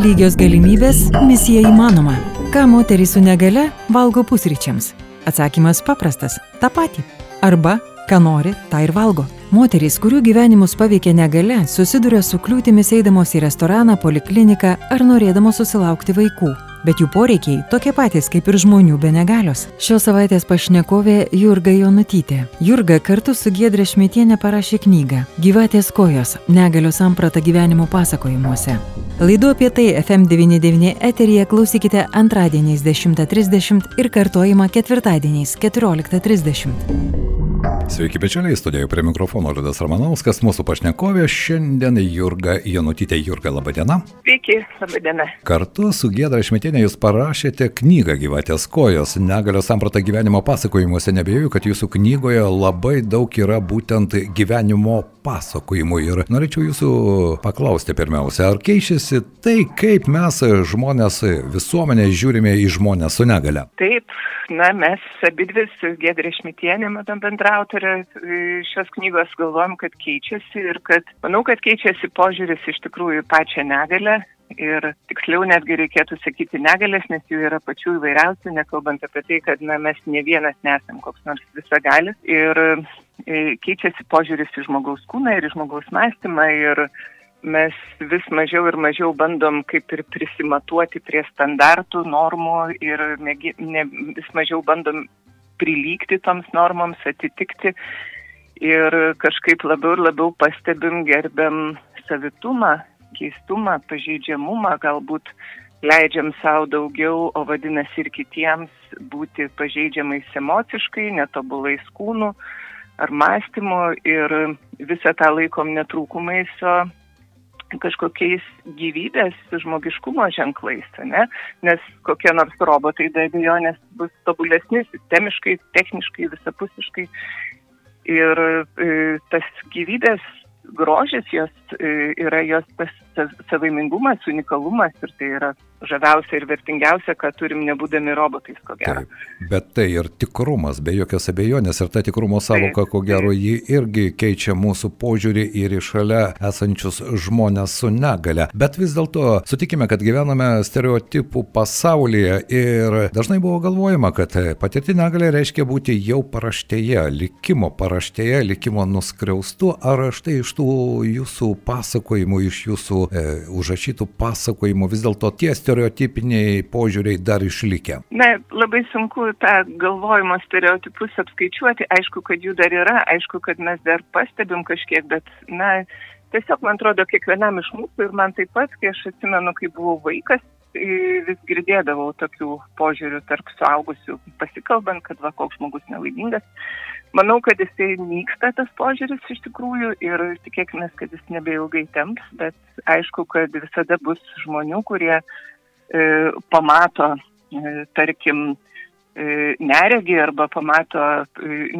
Lygios galimybės - misija įmanoma. Ką moterys su negale valgo pusryčiams? Atsakymas paprastas - tą patį. Arba, ką nori, tą ir valgo. Moterys, kurių gyvenimus paveikia negale, susiduria su kliūtimis eidamos į restoraną, polikliniką ar norėdamos susilaukti vaikų bet jų poreikiai tokie patys kaip ir žmonių be negalios. Šios savaitės pašnekovė Jurga Jonutytė. Jurga kartu su Giedrė Šmitienė parašė knygą Gyvatės kojos - negalios samprata gyvenimo pasakojimuose. Laidu apie tai FM99 eteryje klausykite antradieniais 10.30 ir kartojimą ketvirtadieniais 14.30. Sveiki, bičiuliai, studijoje prie mikrofono Liudas Ramanauskas, mūsų pašnekovė šiandien Jurga Janutytė. Jurga, laba diena. Sveiki, laba diena. Kartu su Gėda Šmetinė jūs parašėte knygą Gyvatės kojos, negalio samprata gyvenimo pasakojimuose. Nebejoju, kad jūsų knygoje labai daug yra būtent gyvenimo pasakojimų. Ir norėčiau jūsų paklausti pirmiausia, ar keičiasi tai, kaip mes žmonės visuomenė žiūrime į žmonės su negale? Taip, na, mes abidvi su Gėda Šmitienė, matom, bendrautorė autorė šios knygos galvojam, kad keičiasi ir kad, manau, kad keičiasi požiūris iš tikrųjų pačią negalę. Ir tiksliau netgi reikėtų sakyti negalės, nes jų yra pačių įvairiausių, nekalbant apie tai, kad na, mes ne vienas nesam koks nors visagalis. Ir e, keičiasi požiūris į žmogaus kūną ir į žmogaus mąstymą. Ir mes vis mažiau ir mažiau bandom kaip ir prisimatuoti prie standartų, normų ir mėgi, ne, vis mažiau bandom prilygti toms normoms, atitikti. Ir kažkaip labiau ir labiau pastebim, gerbiam savitumą, keistumą, pažeidžiamumą, galbūt leidžiam savo daugiau, o vadinasi ir kitiems būti pažeidžiamais emociškai, netobulais kūnų ar mąstymu. Ir visą tą laikom netrūkumais, o kažkokiais gyvybės žmogiškumo ženklais, ne? nes kokie nors robotai be abejonės bus tobulesni sistemiškai, techniškai, visapusiškai. Ir e, tas gyvybės grožis jos e, yra jos tas, savaimingumas, unikalumas ir tai yra žaviausia ir vertingiausia, ką turim nebūdami robotais, ko gero. Taip, bet tai ir tikrumas, be jokios abejonės, ir ta tikrumo savoka, ko gero, ji irgi keičia mūsų požiūrį ir į šalia esančius žmonės su negale. Bet vis dėlto sutikime, kad gyvename stereotipų pasaulyje ir dažnai buvo galvojama, kad patirti negalę reiškia būti jau paraštėje, likimo paraštėje, likimo nuskriaustu, ar štai iš tų jūsų pasakojimų, iš jūsų e, užrašytų pasakojimų vis dėlto tie stereotipai stereotipiniai požiūriai dar išlikę? Na, labai sunku tą galvojimo stereotipus apskaičiuoti. Aišku, kad jų dar yra, aišku, kad mes dar pastebim kažkiek, bet, na, tiesiog man atrodo, kiekvienam iš mūsų ir man taip pat, kai aš atsimenu, kai buvau vaikas, vis girdėdavau tokių požiūrių tarp suaugusių, pasikalbant, kad va, koks žmogus nelaimingas. Manau, kad jisai nyksta tas požiūris iš tikrųjų ir tikėkime, kad jis nebeilgai temps, bet aišku, kad visada bus žmonių, kurie pamato, e, tarkim, e, neregį arba pamato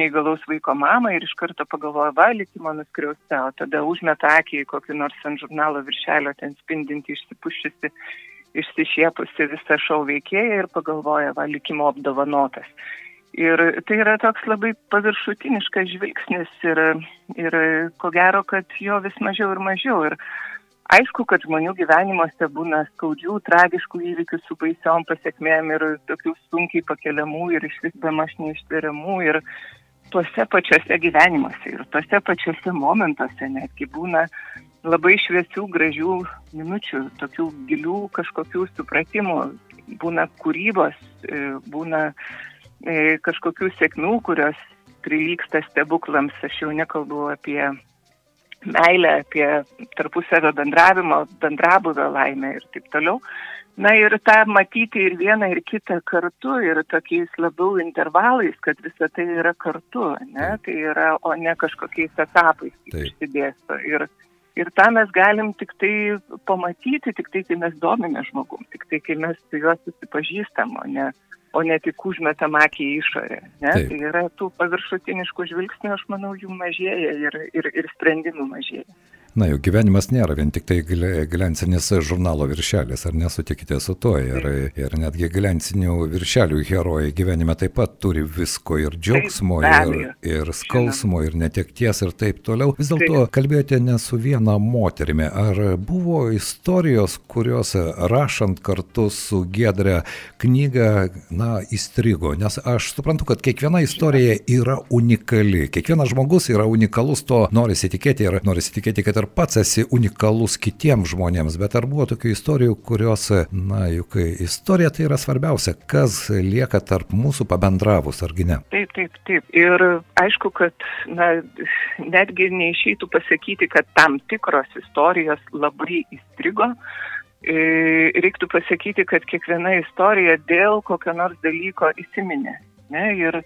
neįgalaus vaiko mamą ir iš karto pagalvoja, va, likimo nuskriausta, o tada užmeta akį į kokį nors ant žurnalo viršelio ten spindinti, išsipuščiusi, išsišiepusi visą šau veikėją ir pagalvoja, va, likimo apdovanotas. Ir tai yra toks labai paviršutiniškas žvilgsnis ir, ir ko gero, kad jo vis mažiau ir mažiau. Ir Aišku, kad žmonių gyvenimuose būna skaudžių, tragiškų įvykių su baisiom pasiekmėm ir tokių sunkiai pakeliamų ir iš vis be maž neištveriamų ir tuose pačiuose gyvenimuose ir tuose pačiuose momentuose netgi būna labai šviesių, gražių minučių, tokių gilių kažkokių supratimų, būna kūrybos, e, būna e, kažkokių sėkmių, kurios prilyksta stebuklams, aš jau nekalbu apie meilę, apie tarpusavio bendravimo, bendrabuvio laimę ir taip toliau. Na ir tą matyti ir vieną, ir kitą kartu, ir tokiais labiau intervalais, kad visa tai yra kartu, ne? tai yra, o ne kažkokiais etapais išsidėsto. Ir, ir tą mes galim tik tai pamatyti, tik tai, kai mes domime žmogum, tik tai, kai mes su juo susipažįstam, o ne o ne tik užmetam akį į išorę. Ne? Taip. Tai yra tų paviršutiniškų žvilgsnių, aš manau, jų mažėja ir, ir, ir sprendimų mažėja. Na, jų gyvenimas nėra vien tik tai glensinis žurnalo viršelis, ar nesutikite su to? Ir, ir netgi glensinių viršelių herojai gyvenime taip pat turi visko ir džiaugsmo, ir, ir skausmo, ir netekties, ir taip toliau. Vis dėlto kalbėjote ne su viena moterimi. Ar buvo istorijos, kurios rašant kartu su Gedre knygą, na, įstrigo? Nes aš suprantu, kad kiekviena istorija yra unikali. Kiekvienas žmogus yra unikalus, to norisi tikėti ir norisi tikėti, kad ir pats esi unikalus kitiems žmonėms, bet ar buvo tokių istorijų, kurios, na, juk istorija tai yra svarbiausia, kas lieka tarp mūsų pabendravus, argi ne? Taip, taip, taip. Ir aišku, kad, na, netgi neišeitų pasakyti, kad tam tikros istorijos labai įstrigo. E, reiktų pasakyti, kad kiekviena istorija dėl kokio nors dalyko įsiminė. Ne, ir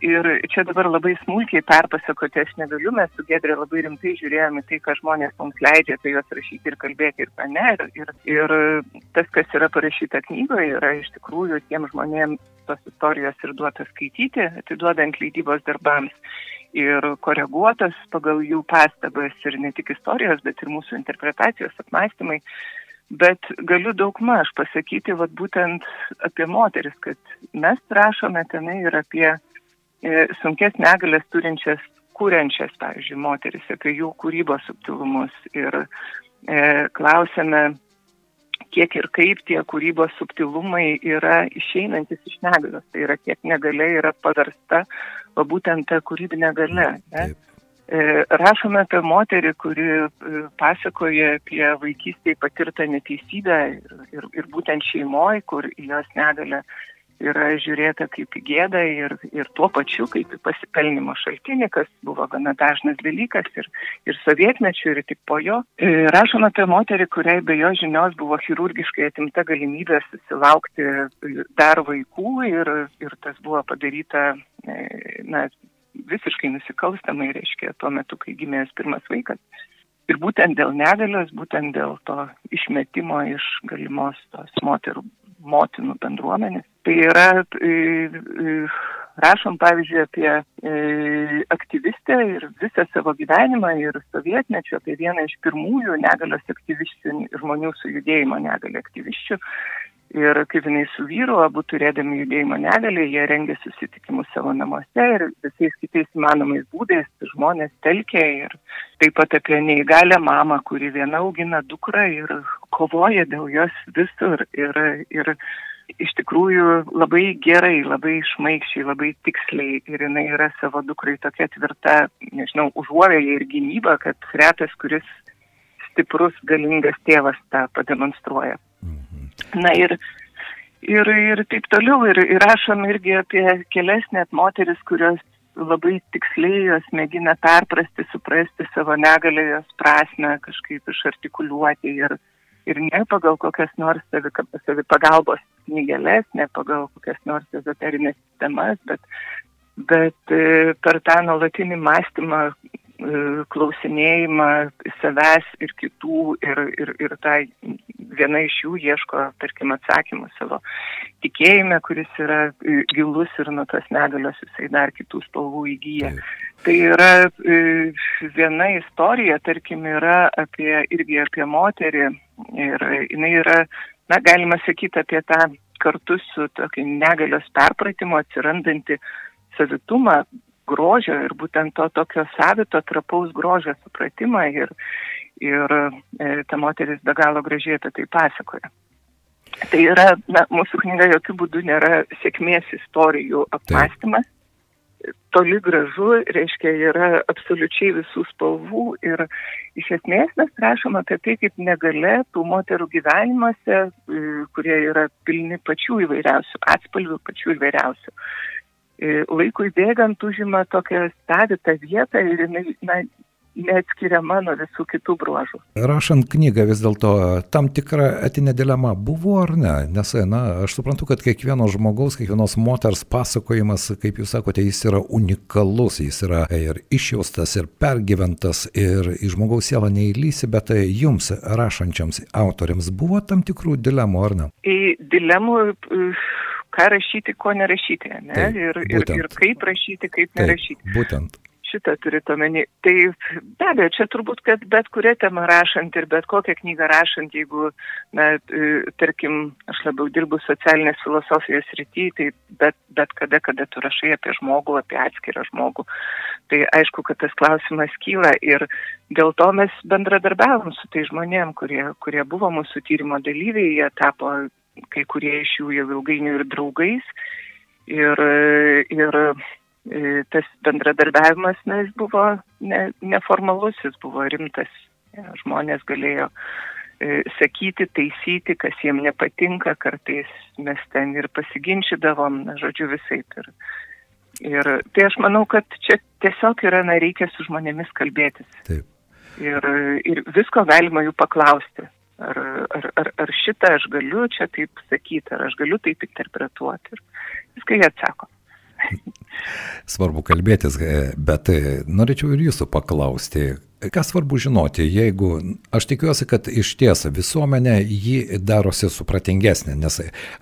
Ir čia dabar labai smulkiai perpasakoti aš negaliu, mes su Gedrė labai rimtai žiūrėjome tai, ką žmonės mums leidžia apie juos rašyti ir kalbėti ir ką ne. Ir, ir, tas, kas yra parašyta knygoje, yra iš tikrųjų tiem žmonėms tos istorijos ir duota skaityti, atiduodant leidybos darbams. Ir koreguotas pagal jų pastabas ir ne tik istorijos, bet ir mūsų interpretacijos apmąstymai. Bet galiu daug maž pasakyti, vad būtent apie moteris, kad mes rašome tenai ir apie sunkes negalės turinčias, kūrenčias, pavyzdžiui, moteris, apie jų kūrybos subtilumus ir e, klausėme, kiek ir kaip tie kūrybos subtilumai yra išeinantis iš negalios. Tai yra, kiek negalė yra paversta, o būtent ta kūrybinė gale. Ne? E, rašome apie moterį, kuri e, pasakoja apie vaikystėje patirtą neteisybę ir, ir, ir būtent šeimoje, kur jos negalė yra žiūrėta kaip į gėdą ir, ir tuo pačiu kaip į pasipelnimo šaltinį, kas buvo gana dažnas dalykas ir, ir sovietmečių, ir tik po jo. E, rašoma apie moterį, kuriai be jo žinios buvo chirurgiškai atimta galimybė susilaukti dar vaikų ir, ir tas buvo padaryta e, na, visiškai nusikalstamai, reiškia, tuo metu, kai gimė pirmas vaikas. Ir būtent dėl negalios, būtent dėl to išmetimo iš galimos tos moterų motinų bendruomenės. Tai yra, e, e, rašom pavyzdžiui apie e, aktyvistę ir visą savo gyvenimą ir sovietmečio, apie vieną iš pirmųjų negalios aktyvisčių, žmonių su judėjimo negalio aktyvisčių. Ir kaip jinai su vyru, abu turėdami judėjimo negalį, jie rengė susitikimus savo namuose ir visais kitais įmanomais būdais žmonės telkė ir taip pat apie neįgalę mamą, kuri viena augina dukrą ir kovoja dėl jos visur. Ir, ir iš tikrųjų labai gerai, labai išmaikščiai, labai tiksliai ir jinai yra savo dukrai tokia tvirta, nežinau, užuovėja ir gynyba, kad retas, kuris stiprus, galingas tėvas tą pademonstruoja. Na ir, ir, ir taip toliau. Ir, ir rašom irgi apie kelias net moteris, kurios labai tiksliai jos mėgina perprasti, suprasti savo negalę, jos prasme, kažkaip išartikuliuoti ir, ir ne pagal kokias nors savipagalbos knygelės, ne pagal kokias nors ezoterinės sistemas, bet, bet e, per tą nuolatinį mąstymą, E, klausinėjimą savęs ir kitų ir, ir, ir tai viena iš jų ieško, tarkim, atsakymų savo tikėjime, kuris yra e, gilus ir nuo tos negalios jisai dar kitų spalvų įgyja. Tai yra viena istorija, tarkim, yra apie, irgi apie moterį ir jinai yra, na, galima sakyti apie tą kartu su tokiu negalios perpratimu atsirandanti savitumą, grožio ir būtent to tokio savito, trapaus grožio supratimą ir, ir e, ta moteris be galo gražiai apie tai pasakoja. Tai yra, na, mūsų knyga jokių būdų nėra sėkmės istorijų apmąstymas. Taip. Toli gražu, reiškia, yra absoliučiai visų spalvų ir iš esmės mes rašom apie tai, kaip negale tų moterų gyvenimuose, e, kurie yra pilni pačių įvairiausių atspalvių, pačių įvairiausių. E, laikui bėgant užima tokią savitą vietą ir jinai na, neatskiriama nuo visų kitų bruožų. Rašant knygą vis dėlto tam tikra etinė dilema buvo ar ne? Nes, na, aš suprantu, kad kiekvieno žmogaus, kiekvienos moters pasakojimas, kaip jūs sakote, jis yra unikalus, jis yra ir išjaustas, ir pergyventas, ir į žmogaus sielą neįlysi, bet jums, rašančiams autoriams, buvo tam tikrų dilemų ar ne? Į dilemų ką rašyti, ko nerašyti, ne? Taip, ir, ir, ir kaip rašyti, kaip Taip, nerašyti. Būtent. Šitą turite omeny. Tai be abejo, čia turbūt, kad bet kurią temą rašant ir bet kokią knygą rašant, jeigu, na, e, tarkim, aš labiau dirbu socialinės filosofijos rytyje, tai bet, bet kada, kada tu rašai apie žmogų, apie atskirą žmogų, tai aišku, kad tas klausimas kyla ir dėl to mes bendradarbiavom su tai žmonėm, kurie, kurie buvo mūsų tyrimo dalyviai, jie tapo kai kurie iš jų jau ilgainiui ir draugais. Ir, ir tas bendradarbiavimas, na, jis buvo ne, neformalus, jis buvo rimtas. Žmonės galėjo e, sakyti, taisyti, kas jiem nepatinka, kartais mes ten ir pasiginčydavom, na, žodžiu, visai. Ir, ir tai aš manau, kad čia tiesiog yra, na, reikia su žmonėmis kalbėtis. Taip. Ir, ir visko galima jų paklausti. Ar, ar, ar, ar šitą aš galiu čia taip sakyti, ar aš galiu taip interpretuoti. Ir viską jie atsako. Svarbu kalbėtis, bet norėčiau ir jūsų paklausti, Ką svarbu žinoti, jeigu aš tikiuosi, kad iš ties visuomenė jį darosi supratingesnė, nes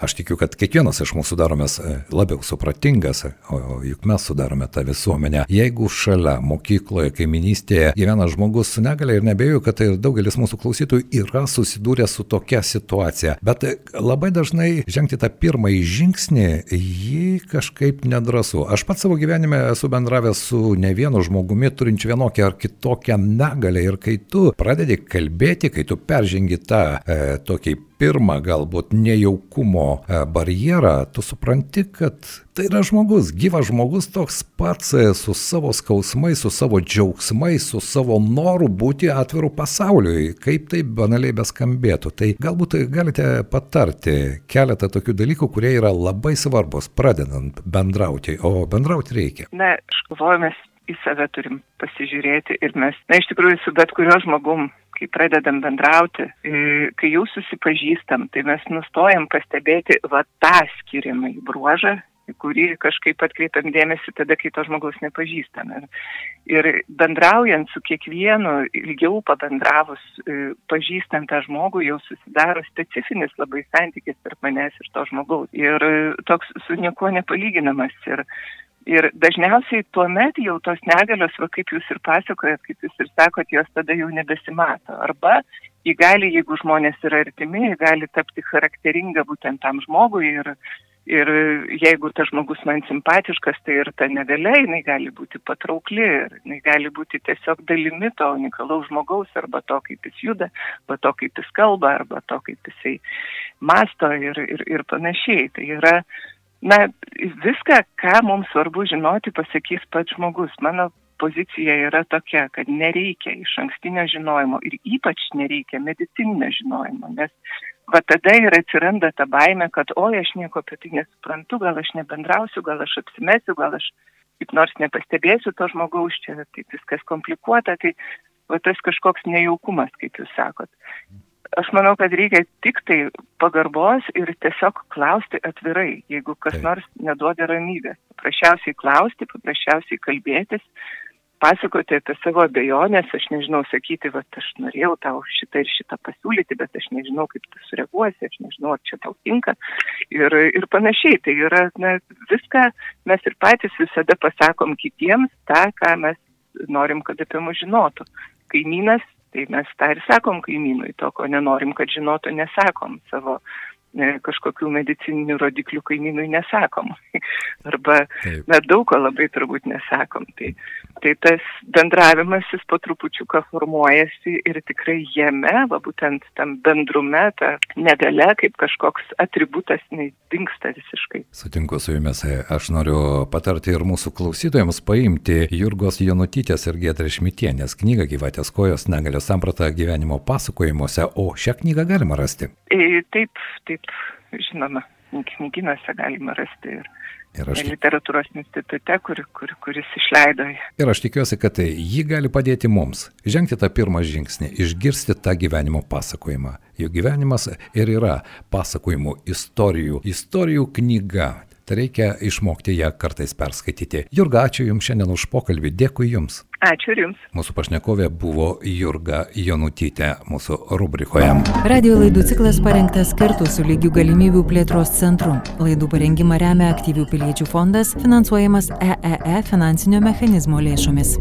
aš tikiu, kad kiekvienas iš mūsų daromės e, labiau supratingas, o juk mes sudarome tą visuomenę. Jeigu šalia mokykloje, kaiminystėje gyvena žmogus su negale ir nebejoju, kad tai daugelis mūsų klausytojų yra susidūrę su tokia situacija, bet labai dažnai žengti tą pirmąjį žingsnį jį kažkaip nedrasu. Aš pats savo gyvenime esu bendravęs su ne vienu žmogumi turinčiu vienokią ar kitokią negalę ir kai tu pradedi kalbėti, kai tu peržengi tą e, tokį pirmą galbūt nejaukumo e, barjerą, tu supranti, kad tai yra žmogus, gyvas žmogus toks pats e, su savo skausmais, su savo džiaugsmais, su savo noru būti atviru pasauliui, kaip tai banaliai beskambėtų. Tai galbūt galite patarti keletą tokių dalykų, kurie yra labai svarbus, pradedant bendrauti, o bendrauti reikia. Na, aš galvoju, mes į save turim pasižiūrėti ir mes, na, iš tikrųjų, su bet kuriuo žmogum, kai pradedam bendrauti, e, kai jau susipažįstam, tai mes nustojam pastebėti va tą skiriamą į bruožą, į kurį kažkaip atkreipiam dėmesį tada, kai to žmogaus nepažįstam. Ir, bendraujant su kiekvienu, ilgiau pabendravus, e, pažįstant tą žmogų, jau susidaro specifinis labai santykis tarp manęs ir to žmogaus. Ir e, toks su niekuo nepalyginamas. Ir Ir dažniausiai tuo met jau tos negalios, va, kaip jūs ir pasakojat, kaip jūs ir sakot, jos tada jau nebesimato. Arba jį gali, jeigu žmonės yra artimi, jį gali tapti charakteringa būtent tam žmogui. Ir, ir jeigu tas žmogus man simpatiškas, tai ir ta negalia, jinai gali būti patraukli, jinai gali būti tiesiog dalimi to unikalaus žmogaus, arba to, kaip jis juda, arba to, kaip jis kalba, arba to, kaip jisai masto ir, ir, ir panašiai. Tai yra Na, viską, ką mums svarbu žinoti, pasakys pats žmogus. Mano pozicija yra tokia, kad nereikia iš ankstinio žinojimo ir ypač nereikia medicininio žinojimo, nes va tada ir atsiranda ta baime, kad oi, aš nieko apie tai nesuprantu, gal aš nebendrausiu, gal aš apsimesiu, gal aš kaip nors nepastebėsiu to žmogaus, čia taip viskas komplikuota, tai va tas kažkoks nejaukumas, kaip jūs sakot aš manau, kad reikia tik tai pagarbos ir tiesiog klausti atvirai, jeigu kas nors neduoda ramybės. Paprasčiausiai klausti, paprasčiausiai kalbėtis, pasakoti apie savo abejonės, aš nežinau sakyti, va, aš norėjau tau šitą ir šitą pasiūlyti, bet aš nežinau, kaip tu sureaguosi, aš nežinau, ar čia tau tinka ir, ir panašiai. Tai yra, na, viską mes ir patys visada pasakom kitiems tą, ką mes norim, kad apie mus žinotų. Kaimynas Tai mes tą ir sakom kaimynui, to, ko nenorim, kad žinotų, nesakom savo kažkokių medicininių rodiklių kaimynui nesakom. Arba, Taip. na, daug ko labai turbūt nesakom. Tai Tai tas bendravimas jis po trupučiuką formuojasi ir tikrai jame, va būtent tam bendrume, ta negale kaip kažkoks atributas nedingsta visiškai. Sutinku su jumis, aš noriu patarti ir mūsų klausytojams paimti Jurgos Jonutytės ir Gėtrės Šmitienės knygą Gyvatės kojos negalios samprata gyvenimo pasakojimuose, o šią knygą galima rasti. E, taip, taip, žinoma, knyginuose galima rasti ir Ir aš... Literatūros institute, kur, kur, kuris išleido. Ir aš tikiuosi, kad tai jį gali padėti mums žengti tą pirmą žingsnį, išgirsti tą gyvenimo pasakojimą. Juk gyvenimas ir yra pasakojimų istorijų, istorijų knyga. Tai reikia išmokti ją kartais perskaityti. Jurga, ačiū Jums šiandien už pokalbį, dėkui Jums. Ačiū ir Jums. Mūsų pašnekovė buvo Jurga Jonutytė mūsų rubrikoje. Radio laidų ciklas parengtas kartu su lygių galimybių plėtros centru. Laidų parengimą remia aktyvių piliečių fondas, finansuojamas EEE e finansinio mechanizmo lėšomis.